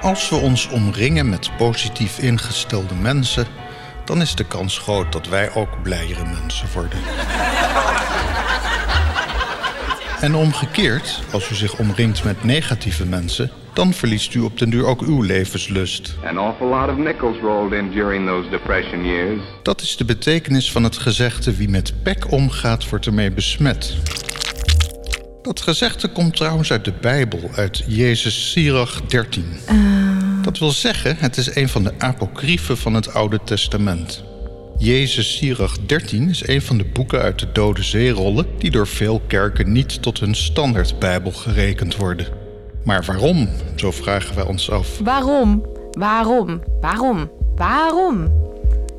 Als we ons omringen met positief ingestelde mensen, dan is de kans groot dat wij ook blijere mensen worden. En omgekeerd, als u zich omringt met negatieve mensen, dan verliest u op den duur ook uw levenslust. An awful lot of nickels rolled in during those depression years. Dat is de betekenis van het gezegde wie met pek omgaat, wordt ermee besmet. Dat gezegde komt trouwens uit de Bijbel, uit Jezus Sirach 13. Dat wil zeggen, het is een van de apocryfen van het Oude Testament. Jezus Sirach 13 is een van de boeken uit de Dode Zeerollen die door veel kerken niet tot hun standaardbijbel gerekend worden. Maar waarom? Zo vragen wij ons af. Waarom? Waarom? Waarom? Waarom?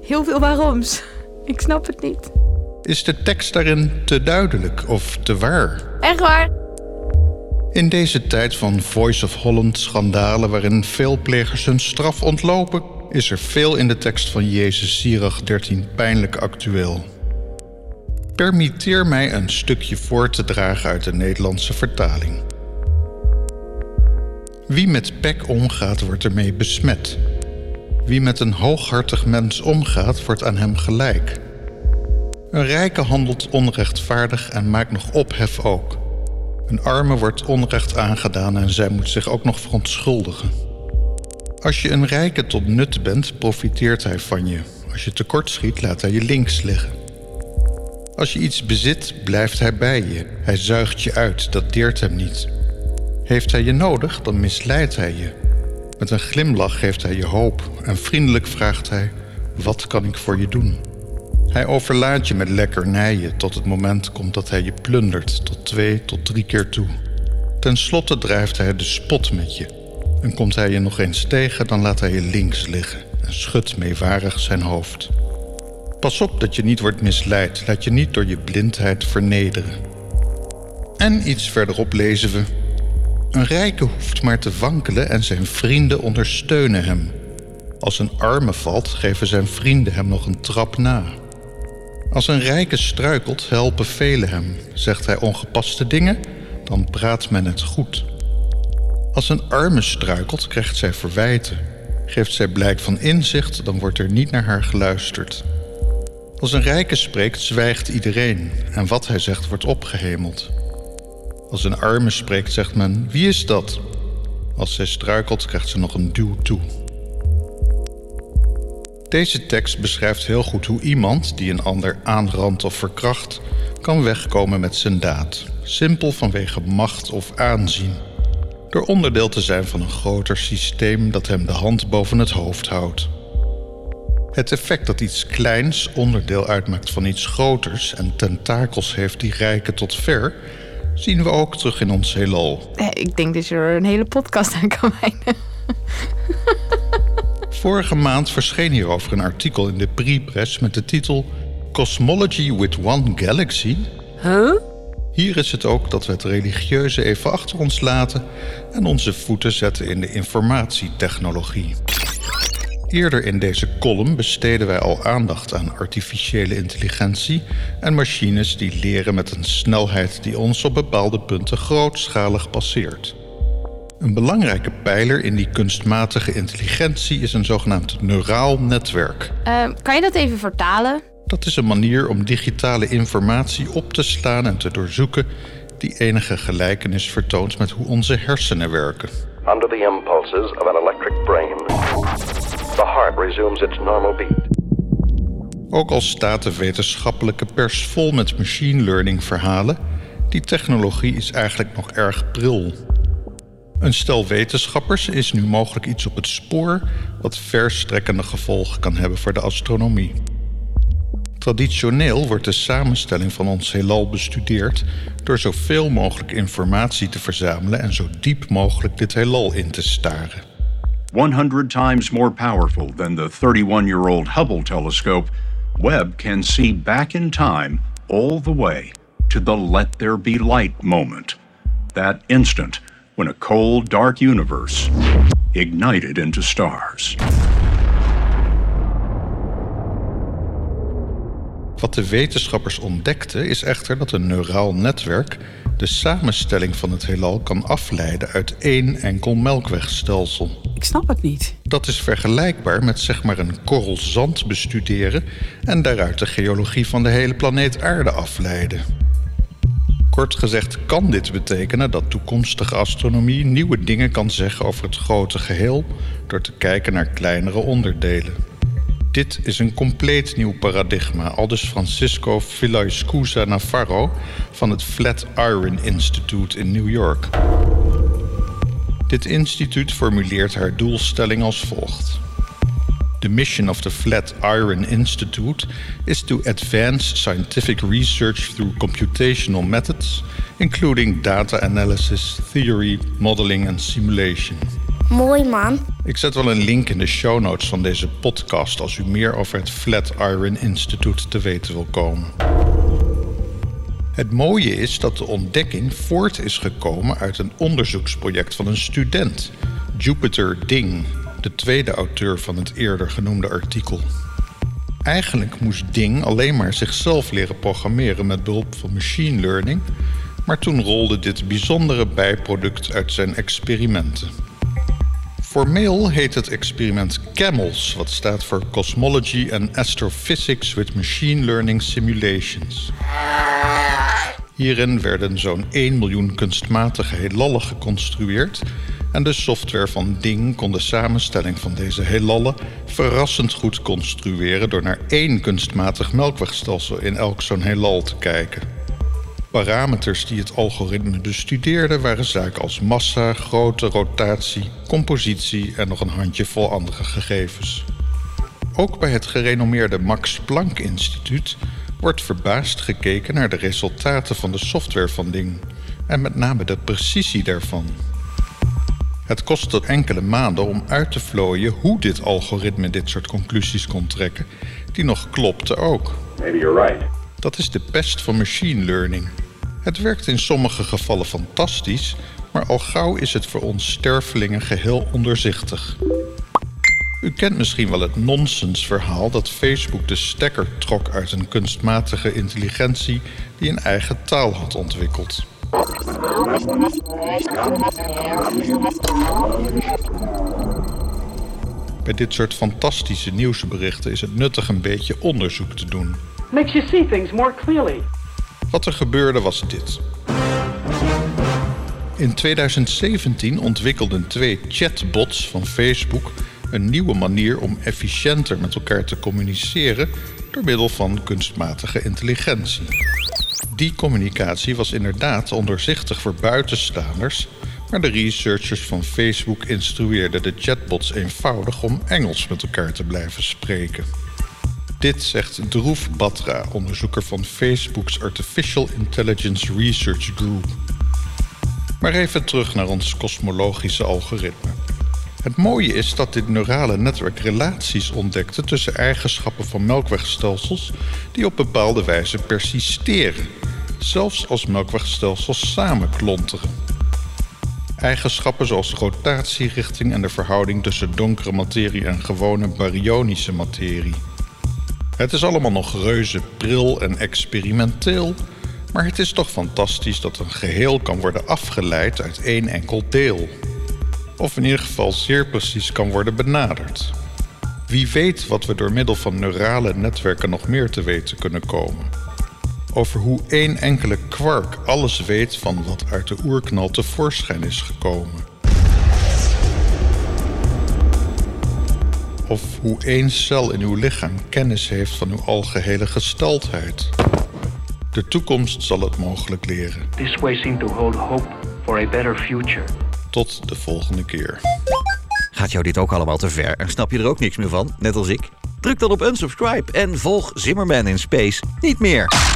Heel veel waaroms. Ik snap het niet. Is de tekst daarin te duidelijk of te waar? Echt waar? In deze tijd van Voice of Holland schandalen waarin veel plegers hun straf ontlopen, is er veel in de tekst van Jezus Sirach 13 pijnlijk actueel. Permitteer mij een stukje voor te dragen uit de Nederlandse vertaling. Wie met pek omgaat, wordt ermee besmet. Wie met een hooghartig mens omgaat, wordt aan hem gelijk. Een rijke handelt onrechtvaardig en maakt nog ophef ook. Een arme wordt onrecht aangedaan en zij moet zich ook nog verontschuldigen. Als je een rijke tot nut bent, profiteert hij van je. Als je tekort schiet, laat hij je links liggen. Als je iets bezit, blijft hij bij je. Hij zuigt je uit, dat deert hem niet. Heeft hij je nodig, dan misleidt hij je. Met een glimlach geeft hij je hoop en vriendelijk vraagt hij: Wat kan ik voor je doen? Hij overlaat je met lekkernijen tot het moment komt dat hij je plundert, tot twee tot drie keer toe. Ten slotte drijft hij de spot met je. En komt hij je nog eens tegen, dan laat hij je links liggen en schudt meewarig zijn hoofd. Pas op dat je niet wordt misleid, laat je niet door je blindheid vernederen. En iets verderop lezen we: Een rijke hoeft maar te wankelen en zijn vrienden ondersteunen hem. Als een arme valt, geven zijn vrienden hem nog een trap na. Als een rijke struikelt, helpen velen hem. Zegt hij ongepaste dingen, dan praat men het goed. Als een arme struikelt, krijgt zij verwijten. Geeft zij blijk van inzicht, dan wordt er niet naar haar geluisterd. Als een rijke spreekt, zwijgt iedereen en wat hij zegt wordt opgehemeld. Als een arme spreekt, zegt men: Wie is dat? Als zij struikelt, krijgt ze nog een duw toe. Deze tekst beschrijft heel goed hoe iemand die een ander aanrandt of verkracht, kan wegkomen met zijn daad, simpel vanwege macht of aanzien. Door onderdeel te zijn van een groter systeem dat hem de hand boven het hoofd houdt. Het effect dat iets kleins onderdeel uitmaakt van iets groters en tentakels heeft die rijken tot ver, zien we ook terug in ons heelal. Eh, Ik denk dat je er een hele podcast aan kan wijden. Vorige maand verscheen hierover een artikel in de Pre-Press met de titel Cosmology with One Galaxy. Huh? Hier is het ook dat we het religieuze even achter ons laten en onze voeten zetten in de informatietechnologie. Eerder in deze column besteden wij al aandacht aan artificiële intelligentie en machines die leren met een snelheid die ons op bepaalde punten grootschalig passeert. Een belangrijke pijler in die kunstmatige intelligentie is een zogenaamd neuraal netwerk. Eh, kan je dat even vertalen? Dat is een manier om digitale informatie op te slaan en te doorzoeken die enige gelijkenis vertoont met hoe onze hersenen werken. Under the impulses of an electric brain, the heart resumes its normal beat. Ook al staat de wetenschappelijke pers vol met machine learning verhalen, die technologie is eigenlijk nog erg pril. Een stel wetenschappers is nu mogelijk iets op het spoor wat verstrekkende gevolgen kan hebben voor de astronomie. Traditioneel wordt de samenstelling van ons heelal bestudeerd door zoveel mogelijk informatie te verzamelen en zo diep mogelijk dit heelal in te staren. 100 times more powerful than the 31 year old Hubble telescope, Webb can see back in time all the way to the let there be light moment. That instant when a cold, dark universe ignited into stars. Wat de wetenschappers ontdekten is echter dat een neuraal netwerk de samenstelling van het heelal kan afleiden uit één enkel melkwegstelsel. Ik snap het niet. Dat is vergelijkbaar met zeg maar een korrel zand bestuderen en daaruit de geologie van de hele planeet Aarde afleiden. Kort gezegd kan dit betekenen dat toekomstige astronomie nieuwe dingen kan zeggen over het grote geheel door te kijken naar kleinere onderdelen. Dit is een compleet nieuw paradigma, aldus Francisco Villaescusa Navarro van het Flatiron Institute in New York. Dit instituut formuleert haar doelstelling als volgt. The mission of the Flatiron Institute is to advance scientific research through computational methods, including data analysis, theory, modeling and simulation. Mooi man. Ik zet wel een link in de show notes van deze podcast als u meer over het Flatiron Institute te weten wil komen. Het mooie is dat de ontdekking voort is gekomen uit een onderzoeksproject van een student, Jupiter Ding, de tweede auteur van het eerder genoemde artikel. Eigenlijk moest Ding alleen maar zichzelf leren programmeren met behulp van machine learning, maar toen rolde dit bijzondere bijproduct uit zijn experimenten. Formeel heet het experiment CAMELS, wat staat voor Cosmology and Astrophysics with Machine Learning Simulations. Hierin werden zo'n 1 miljoen kunstmatige heelallen geconstrueerd en de software van Ding kon de samenstelling van deze heelallen verrassend goed construeren door naar één kunstmatig melkwegstelsel in elk zo'n heelal te kijken. Parameters die het algoritme bestudeerde waren zaken als massa, grootte, rotatie, compositie en nog een handjevol andere gegevens. Ook bij het gerenommeerde Max Planck Instituut wordt verbaasd gekeken naar de resultaten van de software van Ding en met name de precisie daarvan. Het kostte enkele maanden om uit te vlooien hoe dit algoritme dit soort conclusies kon trekken, die nog klopten ook. Maybe you're right. Dat is de pest van machine learning. Het werkt in sommige gevallen fantastisch, maar al gauw is het voor ons stervelingen geheel ondoorzichtig. U kent misschien wel het nonsensverhaal dat Facebook de stekker trok uit een kunstmatige intelligentie die een eigen taal had ontwikkeld. Bij dit soort fantastische nieuwsberichten is het nuttig een beetje onderzoek te doen. Makes you see things more clearly. Wat er gebeurde was dit. In 2017 ontwikkelden twee chatbots van Facebook een nieuwe manier om efficiënter met elkaar te communiceren door middel van kunstmatige intelligentie. Die communicatie was inderdaad ondoorzichtig voor buitenstaanders, maar de researchers van Facebook instrueerden de chatbots eenvoudig om Engels met elkaar te blijven spreken. Dit zegt Dhruv Batra, onderzoeker van Facebook's Artificial Intelligence Research Group. Maar even terug naar ons kosmologische algoritme. Het mooie is dat dit neurale netwerk relaties ontdekte tussen eigenschappen van melkwegstelsels die op bepaalde wijze persisteren, zelfs als melkwegstelsels samenklonteren. Eigenschappen zoals rotatierichting en de verhouding tussen donkere materie en gewone baryonische materie. Het is allemaal nog reuze pril en experimenteel, maar het is toch fantastisch dat een geheel kan worden afgeleid uit één enkel deel. Of in ieder geval zeer precies kan worden benaderd. Wie weet wat we door middel van neurale netwerken nog meer te weten kunnen komen. Over hoe één enkele kwark alles weet van wat uit de oerknal tevoorschijn is gekomen. Of hoe één cel in uw lichaam kennis heeft van uw algehele gestalte. De toekomst zal het mogelijk leren. This way to hold hope for a better future. Tot de volgende keer. Gaat jou dit ook allemaal te ver en snap je er ook niks meer van, net als ik? Druk dan op unsubscribe en volg Zimmerman in Space niet meer.